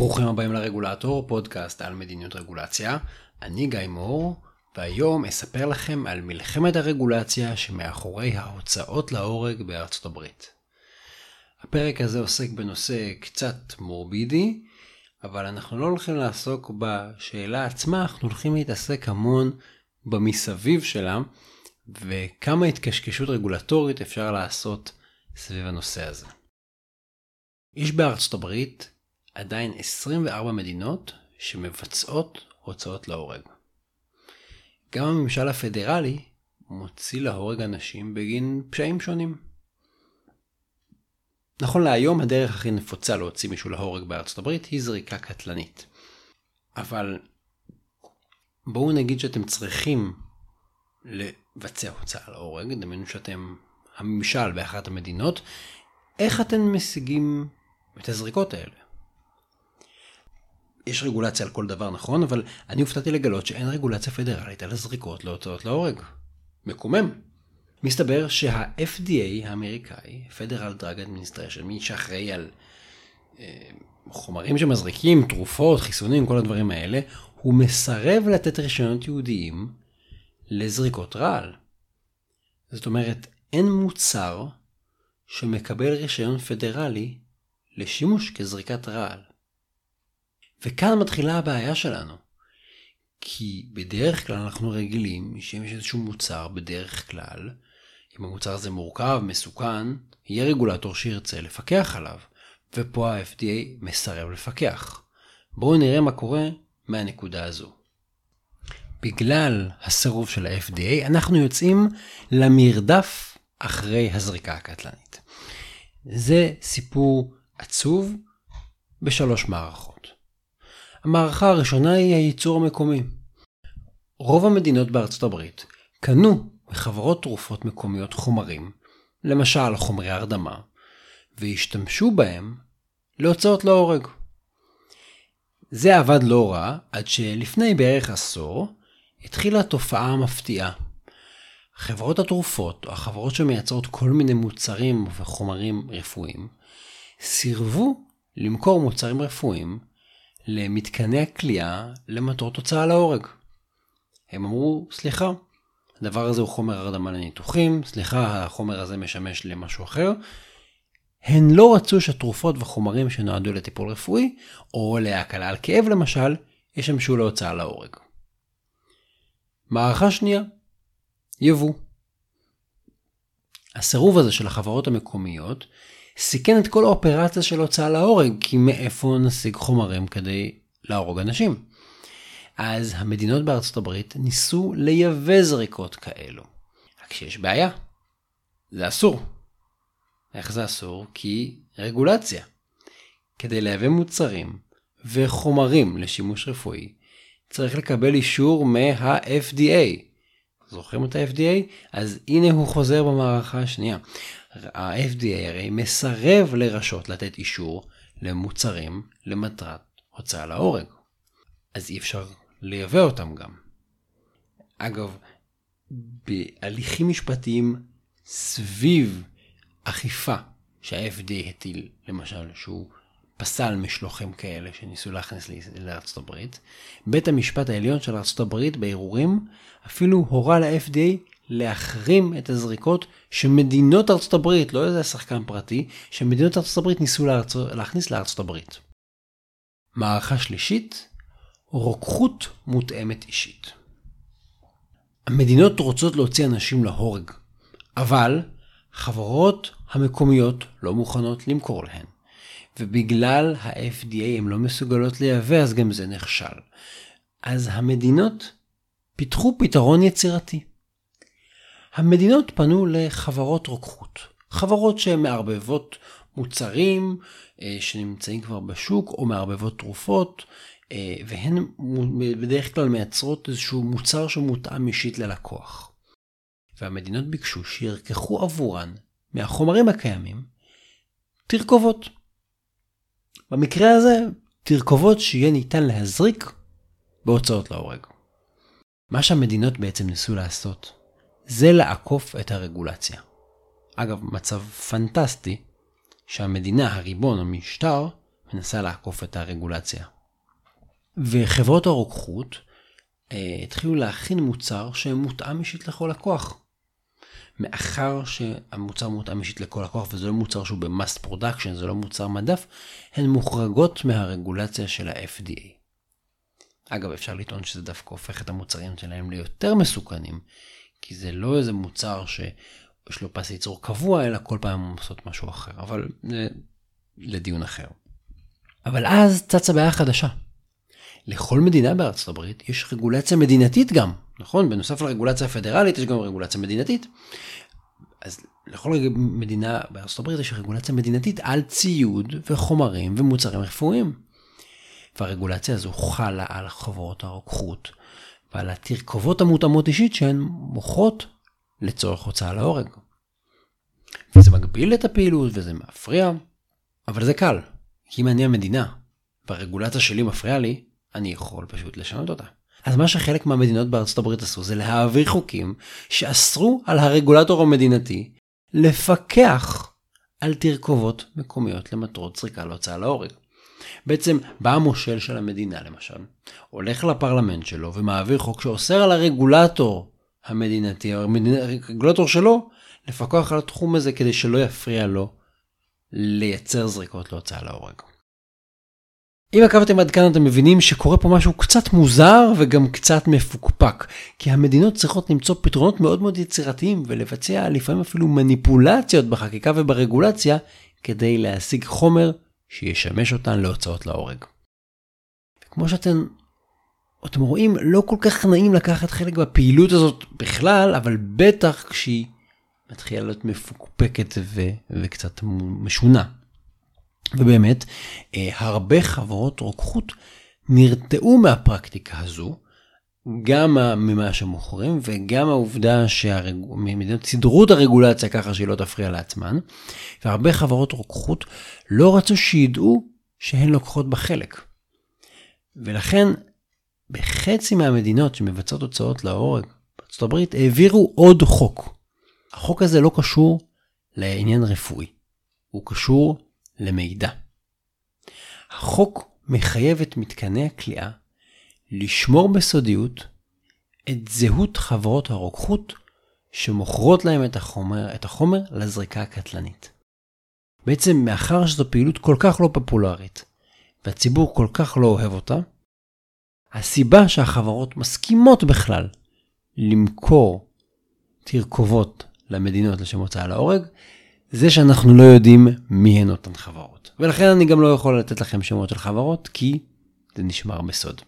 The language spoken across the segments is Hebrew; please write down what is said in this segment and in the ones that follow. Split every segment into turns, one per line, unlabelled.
ברוכים הבאים לרגולטור, פודקאסט על מדיניות רגולציה. אני גיא מור, והיום אספר לכם על מלחמת הרגולציה שמאחורי ההוצאות להורג בארצות הברית. הפרק הזה עוסק בנושא קצת מורבידי, אבל אנחנו לא הולכים לעסוק בשאלה עצמה, אנחנו הולכים להתעסק המון במסביב שלה, וכמה התקשקשות רגולטורית אפשר לעשות סביב הנושא הזה. יש בארצות הברית עדיין 24 מדינות שמבצעות הוצאות להורג. גם הממשל הפדרלי מוציא להורג אנשים בגין פשעים שונים. נכון להיום הדרך הכי נפוצה להוציא מישהו להורג בארצות הברית היא זריקה קטלנית. אבל בואו נגיד שאתם צריכים לבצע הוצאה להורג, דמיינו שאתם הממשל באחת המדינות, איך אתם משיגים את הזריקות האלה? יש רגולציה על כל דבר נכון, אבל אני הופתעתי לגלות שאין רגולציה פדרלית על הזריקות להוצאות להורג. מקומם. מסתבר שה-FDA האמריקאי, Federal Drug Administration, מי שאחראי על אה, חומרים שמזריקים, תרופות, חיסונים, כל הדברים האלה, הוא מסרב לתת רישיונות יהודיים לזריקות רעל. זאת אומרת, אין מוצר שמקבל רישיון פדרלי לשימוש כזריקת רעל. וכאן מתחילה הבעיה שלנו. כי בדרך כלל אנחנו רגילים שאם יש איזשהו מוצר בדרך כלל, אם המוצר הזה מורכב, מסוכן, יהיה רגולטור שירצה לפקח עליו, ופה ה-FDA מסרב לפקח. בואו נראה מה קורה מהנקודה הזו. בגלל הסירוב של ה-FDA אנחנו יוצאים למרדף אחרי הזריקה הקטלנית. זה סיפור עצוב בשלוש מערכות. המערכה הראשונה היא הייצור המקומי. רוב המדינות בארצות הברית קנו מחברות תרופות מקומיות חומרים, למשל חומרי הרדמה, והשתמשו בהם להוצאות להורג. זה עבד לא רע עד שלפני בערך עשור התחילה תופעה מפתיעה. חברות התרופות, או החברות שמייצרות כל מיני מוצרים וחומרים רפואיים, סירבו למכור מוצרים רפואיים למתקני הכליאה למטרות הוצאה להורג. הם אמרו, סליחה, הדבר הזה הוא חומר הרדמה לניתוחים, סליחה, החומר הזה משמש למשהו אחר. הן לא רצו שתרופות וחומרים שנועדו לטיפול רפואי, או להקלה על כאב למשל, ישמשו להוצאה להורג. מערכה שנייה, יבוא. הסירוב הזה של החברות המקומיות סיכן את כל האופרציה של הוצאה להורג, כי מאיפה נשיג חומרים כדי להרוג אנשים? אז המדינות בארצות הברית ניסו לייבא זריקות כאלו. רק שיש בעיה, זה אסור. איך זה אסור? כי רגולציה. כדי לייבא מוצרים וחומרים לשימוש רפואי, צריך לקבל אישור מה-FDA. זוכרים את ה-FDA? אז הנה הוא חוזר במערכה השנייה. ה-FDA הרי מסרב לרשות לתת אישור למוצרים למטרת הוצאה להורג. אז אי אפשר לייבא אותם גם. אגב, בהליכים משפטיים סביב אכיפה שה-FDA הטיל, למשל, שהוא פסל משלוחים כאלה שניסו להכניס לארצות הברית, בית המשפט העליון של ארצות הברית בערעורים אפילו הורה ל-FDA להחרים את הזריקות שמדינות ארצות הברית, לא איזה שחקן פרטי, שמדינות ארצות הברית ניסו לארצות, להכניס לארצות הברית. מערכה שלישית, רוקחות מותאמת אישית. המדינות רוצות להוציא אנשים להורג, אבל חברות המקומיות לא מוכנות למכור להן. ובגלל ה-FDA הן לא מסוגלות לייבא, אז גם זה נכשל. אז המדינות פיתחו פתרון יצירתי. המדינות פנו לחברות רוקחות, חברות שהן מערבבות מוצרים אה, שנמצאים כבר בשוק או מערבבות תרופות, אה, והן בדרך כלל מייצרות איזשהו מוצר שמותאם אישית ללקוח. והמדינות ביקשו שירקחו עבורן מהחומרים הקיימים תרכובות. במקרה הזה, תרכובות שיהיה ניתן להזריק בהוצאות להורג. מה שהמדינות בעצם ניסו לעשות זה לעקוף את הרגולציה. אגב, מצב פנטסטי שהמדינה, הריבון, המשטר, מנסה לעקוף את הרגולציה. וחברות הרוקחות אה, התחילו להכין מוצר שמותאם אישית לכל לקוח. מאחר שהמוצר מותאם אישית לכל לקוח וזה לא מוצר שהוא ב mass production, זה לא מוצר מדף, הן מוחרגות מהרגולציה של ה-FDA. אגב, אפשר לטעון שזה דווקא הופך את המוצרים שלהם ליותר מסוכנים, כי זה לא איזה מוצר שיש לו פס ייצור קבוע, אלא כל פעם הם עושות משהו אחר, אבל זה לדיון אחר. אבל אז צצה בעיה חדשה. לכל מדינה בארצות הברית יש רגולציה מדינתית גם, נכון? בנוסף לרגולציה הפדרלית יש גם רגולציה מדינתית. אז לכל מדינה בארצות הברית יש רגולציה מדינתית על ציוד וחומרים ומוצרים רפואיים. והרגולציה הזו חלה על חברות הרוקחות ועל התרכובות המותאמות אישית שהן מוכרות לצורך הוצאה להורג. וזה מגביל את הפעילות וזה מפריע, אבל זה קל, כי אם אני המדינה והרגולציה שלי מפריעה לי, אני יכול פשוט לשנות אותה. אז מה שחלק מהמדינות בארצות הברית עשו זה להעביר חוקים שאסרו על הרגולטור המדינתי לפקח על תרכובות מקומיות למטרות זריקה להוצאה להורג. בעצם בא המושל של המדינה למשל, הולך לפרלמנט שלו ומעביר חוק שאוסר על הרגולטור המדינתי, הרגולטור שלו, לפקח על התחום הזה כדי שלא יפריע לו לייצר זריקות להוצאה להורג. אם עקבתם עד כאן אתם מבינים שקורה פה משהו קצת מוזר וגם קצת מפוקפק, כי המדינות צריכות למצוא פתרונות מאוד מאוד יצירתיים ולבצע לפעמים אפילו מניפולציות בחקיקה וברגולציה כדי להשיג חומר שישמש אותן להוצאות להורג. כמו שאתם אתם רואים, לא כל כך נעים לקחת חלק בפעילות הזאת בכלל, אבל בטח כשהיא מתחילה להיות מפוקפקת ו- וקצת משונה. ובאמת, אה, הרבה חברות רוקחות נרתעו מהפרקטיקה הזו, גם ממה שמוכרים וגם העובדה שהמדינות סידרו את הרגולציה ככה שהיא לא תפריע לעצמן, והרבה חברות רוקחות לא רצו שידעו שהן לוקחות בה חלק. ולכן בחצי מהמדינות שמבצעות הוצאות להורג בארצות הברית העבירו עוד חוק. החוק הזה לא קשור לעניין רפואי, הוא קשור למידע. החוק מחייב את מתקני הכליאה לשמור בסודיות את זהות חברות הרוקחות שמוכרות להם את החומר, את החומר לזריקה הקטלנית. בעצם מאחר שזו פעילות כל כך לא פופולרית והציבור כל כך לא אוהב אותה, הסיבה שהחברות מסכימות בכלל למכור תרכובות למדינות לשם הוצאה להורג זה שאנחנו לא יודעים מי הן אותן חברות. ולכן אני גם לא יכול לתת לכם שמות של חברות, כי זה נשמר בסוד.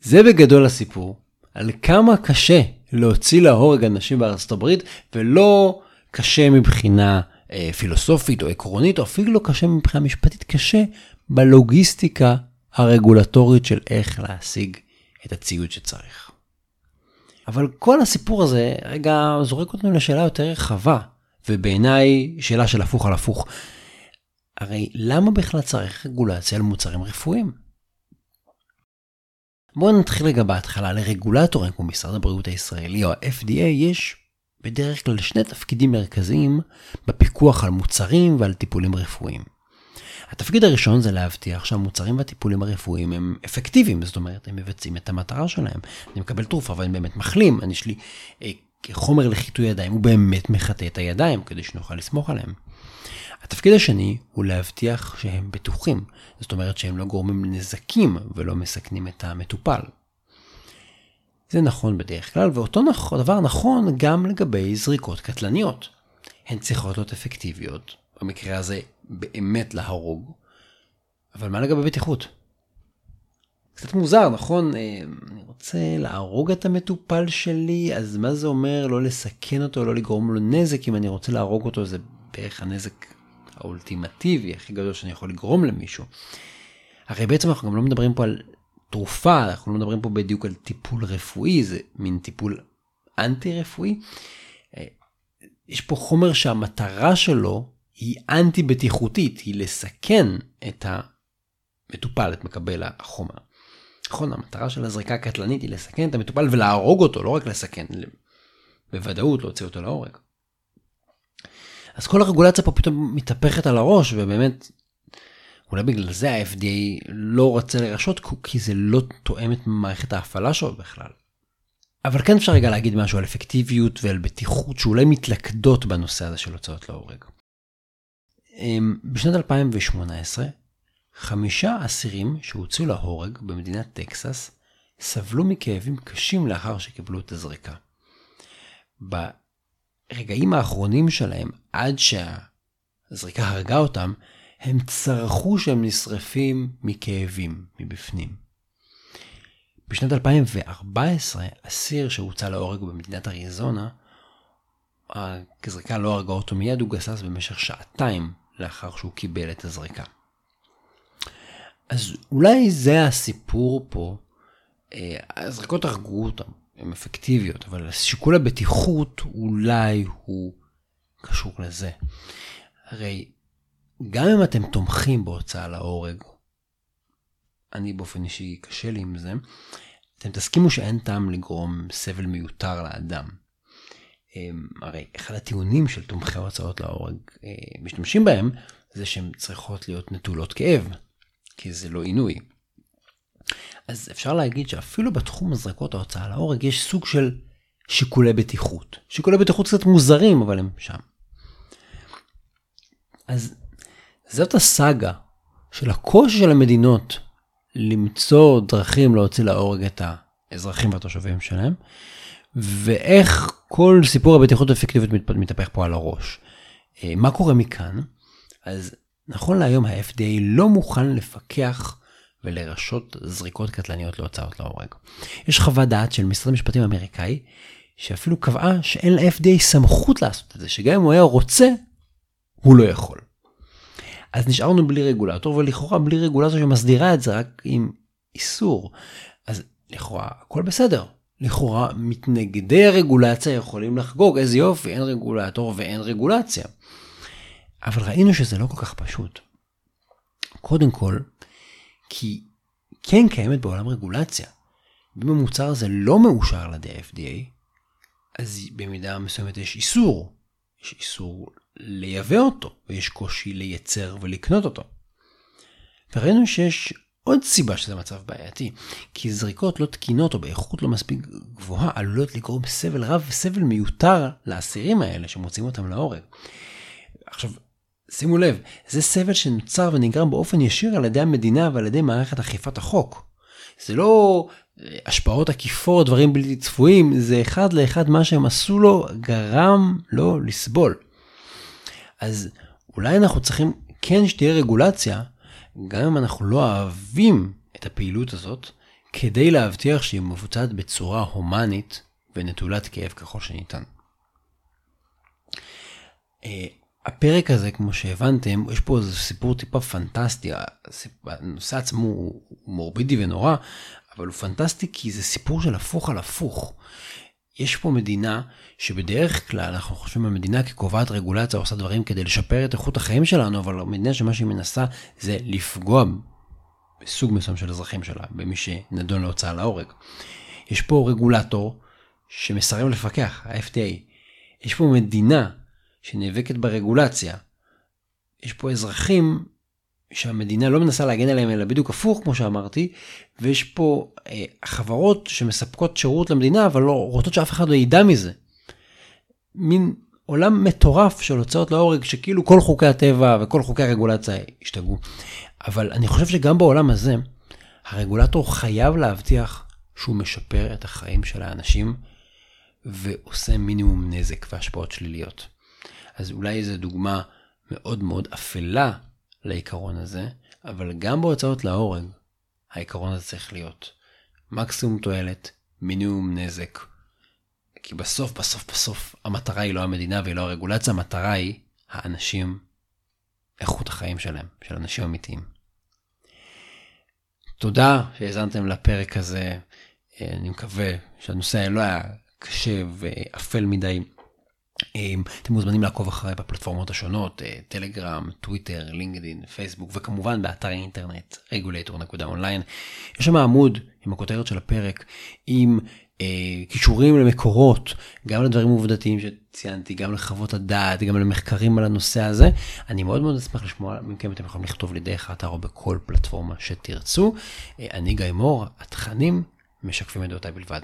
זה בגדול הסיפור על כמה קשה להוציא להורג אנשים בארצות הברית, ולא קשה מבחינה אה, פילוסופית או עקרונית, או אפילו לא קשה מבחינה משפטית, קשה בלוגיסטיקה הרגולטורית של איך להשיג את הציוד שצריך. אבל כל הסיפור הזה רגע זורק אותנו לשאלה יותר רחבה, ובעיניי שאלה של הפוך על הפוך. הרי למה בכלל צריך רגולציה על מוצרים רפואיים? בואו נתחיל רגע בהתחלה. לרגולטורים כמו משרד הבריאות הישראלי או ה-FDA יש בדרך כלל שני תפקידים מרכזיים בפיקוח על מוצרים ועל טיפולים רפואיים. התפקיד הראשון זה להבטיח שהמוצרים והטיפולים הרפואיים הם אפקטיביים, זאת אומרת, הם מבצעים את המטרה שלהם. אני מקבל תרופה ואני באמת מחלים, אני יש לי אה, חומר לחיטוי ידיים, הוא באמת מחטא את הידיים כדי שנוכל לסמוך עליהם. התפקיד השני הוא להבטיח שהם בטוחים, זאת אומרת שהם לא גורמים נזקים ולא מסכנים את המטופל. זה נכון בדרך כלל, ואותו דבר נכון גם לגבי זריקות קטלניות. הן צריכות להיות אפקטיביות, במקרה הזה באמת להרוג, אבל מה לגבי בטיחות? קצת מוזר, נכון? אה, אני רוצה להרוג את המטופל שלי, אז מה זה אומר לא לסכן אותו, לא לגרום לו נזק? אם אני רוצה להרוג אותו זה בערך הנזק האולטימטיבי, הכי גדול שאני יכול לגרום למישהו. הרי בעצם אנחנו גם לא מדברים פה על תרופה, אנחנו לא מדברים פה בדיוק על טיפול רפואי, זה מין טיפול אנטי רפואי. אה, יש פה חומר שהמטרה שלו היא אנטי בטיחותית, היא לסכן את המטופל, את מקבל החומר. נכון, המטרה של הזריקה הקטלנית היא לסכן את המטופל ולהרוג אותו, לא רק לסכן, בוודאות להוציא אותו להורג. אז כל הרגולציה פה פתאום מתהפכת על הראש, ובאמת אולי בגלל זה ה-FDA לא רוצה לרשות, כי זה לא תואם את מערכת ההפעלה שלו בכלל. אבל כן אפשר רגע להגיד משהו על אפקטיביות ועל בטיחות שאולי מתלכדות בנושא הזה של הוצאות להורג. אמ, בשנת 2018, חמישה אסירים שהוצאו להורג במדינת טקסס סבלו מכאבים קשים לאחר שקיבלו את הזריקה. ברגעים האחרונים שלהם, עד שהזריקה הרגה אותם, הם צרחו שהם נשרפים מכאבים מבפנים. בשנת 2014, אסיר שהוצא להורג במדינת אריזונה, הזריקה לא הרגה אותו מיד, הוא גסס במשך שעתיים לאחר שהוא קיבל את הזריקה. אז אולי זה הסיפור פה, אה, הזריקות הרגו אותם, הן אפקטיביות, אבל שיקול הבטיחות אולי הוא קשור לזה. הרי גם אם אתם תומכים בהוצאה להורג, אני באופן אישי קשה לי עם זה, אתם תסכימו שאין טעם לגרום סבל מיותר לאדם. אמ, הרי אחד הטיעונים של תומכי ההוצאות להורג אה, משתמשים בהם, זה שהן צריכות להיות נטולות כאב, כי זה לא עינוי. אז אפשר להגיד שאפילו בתחום הזרקות ההוצאה להורג יש סוג של שיקולי בטיחות. שיקולי בטיחות קצת מוזרים, אבל הם שם. אז זאת הסאגה של הקושי של המדינות למצוא דרכים להוציא להורג את האזרחים והתושבים שלהם, ואיך כל סיפור הבטיחות האפקטיבית מתהפך פה על הראש. אה, מה קורה מכאן? אז נכון להיום ה-FDA לא מוכן לפקח ולרשות זריקות קטלניות להוצאות להורג. יש חוות דעת של משרד המשפטים האמריקאי, שאפילו קבעה שאין ל-FDA סמכות לעשות את זה, שגם אם הוא היה רוצה, הוא לא יכול. אז נשארנו בלי רגולטור, ולכאורה בלי רגולטור שמסדירה את זה רק עם איסור. אז לכאורה הכל בסדר. לכאורה מתנגדי הרגולציה יכולים לחגוג, איזה יופי, אין רגולטור ואין רגולציה. אבל ראינו שזה לא כל כך פשוט. קודם כל, כי כן קיימת בעולם רגולציה. אם המוצר הזה לא מאושר על ידי ה-FDA, אז במידה מסוימת יש איסור. יש איסור לייבא אותו, ויש קושי לייצר ולקנות אותו. וראינו שיש עוד סיבה שזה מצב בעייתי, כי זריקות לא תקינות או באיכות לא מספיק גבוהה עלולות לגרום סבל רב וסבל מיותר לאסירים האלה שמוצאים אותם להורג. עכשיו, שימו לב, זה סבל שנוצר ונגרם באופן ישיר על ידי המדינה ועל ידי מערכת אכיפת החוק. זה לא אה, השפעות עקיפות, דברים בלתי צפויים, זה אחד לאחד מה שהם עשו לו גרם לו לסבול. אז אולי אנחנו צריכים כן שתהיה רגולציה, גם אם אנחנו לא אוהבים את הפעילות הזאת, כדי להבטיח שהיא מבוצעת בצורה הומנית ונטולת כאב ככל שניתן. הפרק הזה, כמו שהבנתם, יש פה איזה סיפור טיפה פנטסטי. הנושא עצמו הוא מורבידי ונורא, אבל הוא פנטסטי כי זה סיפור של הפוך על הפוך. יש פה מדינה שבדרך כלל אנחנו חושבים על מדינה כקובעת רגולציה, עושה דברים כדי לשפר את איכות החיים שלנו, אבל מדינה שמה שהיא מנסה זה לפגוע בסוג מסוים של אזרחים שלה, במי שנדון להוצאה להורג. יש פה רגולטור שמסרב לפקח, ה-FTA. יש פה מדינה שנאבקת ברגולציה. יש פה אזרחים שהמדינה לא מנסה להגן עליהם אלא בדיוק הפוך כמו שאמרתי ויש פה אה, חברות שמספקות שירות למדינה אבל לא רוצות שאף אחד לא ידע מזה. מין עולם מטורף של הוצאות להורג שכאילו כל חוקי הטבע וכל חוקי הרגולציה השתגעו. אבל אני חושב שגם בעולם הזה הרגולטור חייב להבטיח שהוא משפר את החיים של האנשים ועושה מינימום נזק והשפעות שליליות. אז אולי זו דוגמה מאוד מאוד אפלה לעיקרון הזה, אבל גם בהוצאות להורג, העיקרון הזה צריך להיות מקסימום תועלת, מינימום נזק. כי בסוף, בסוף, בסוף, המטרה היא לא המדינה והיא לא הרגולציה, המטרה היא האנשים, איכות החיים שלהם, של אנשים אמיתיים. תודה שהאזנתם לפרק הזה. אני מקווה שהנושא לא היה קשה ואפל מדי. אמ, אתם מוזמנים לעקוב אחריי בפלטפורמות השונות, אה, טלגרם, טוויטר, לינקדאין, פייסבוק, וכמובן באתר האינטרנט regulator.online. יש שם עמוד עם הכותרת של הפרק עם קישורים למקורות, גם לדברים עובדתיים שציינתי, גם לחוות הדעת, גם למחקרים על הנושא הזה. אני מאוד מאוד אשמח לשמוע מכם, אתם יכולים לכתוב לי דרך האתר או בכל פלטפורמה שתרצו. אני גיא מור, התכנים משקפים את דעותיי בלבד.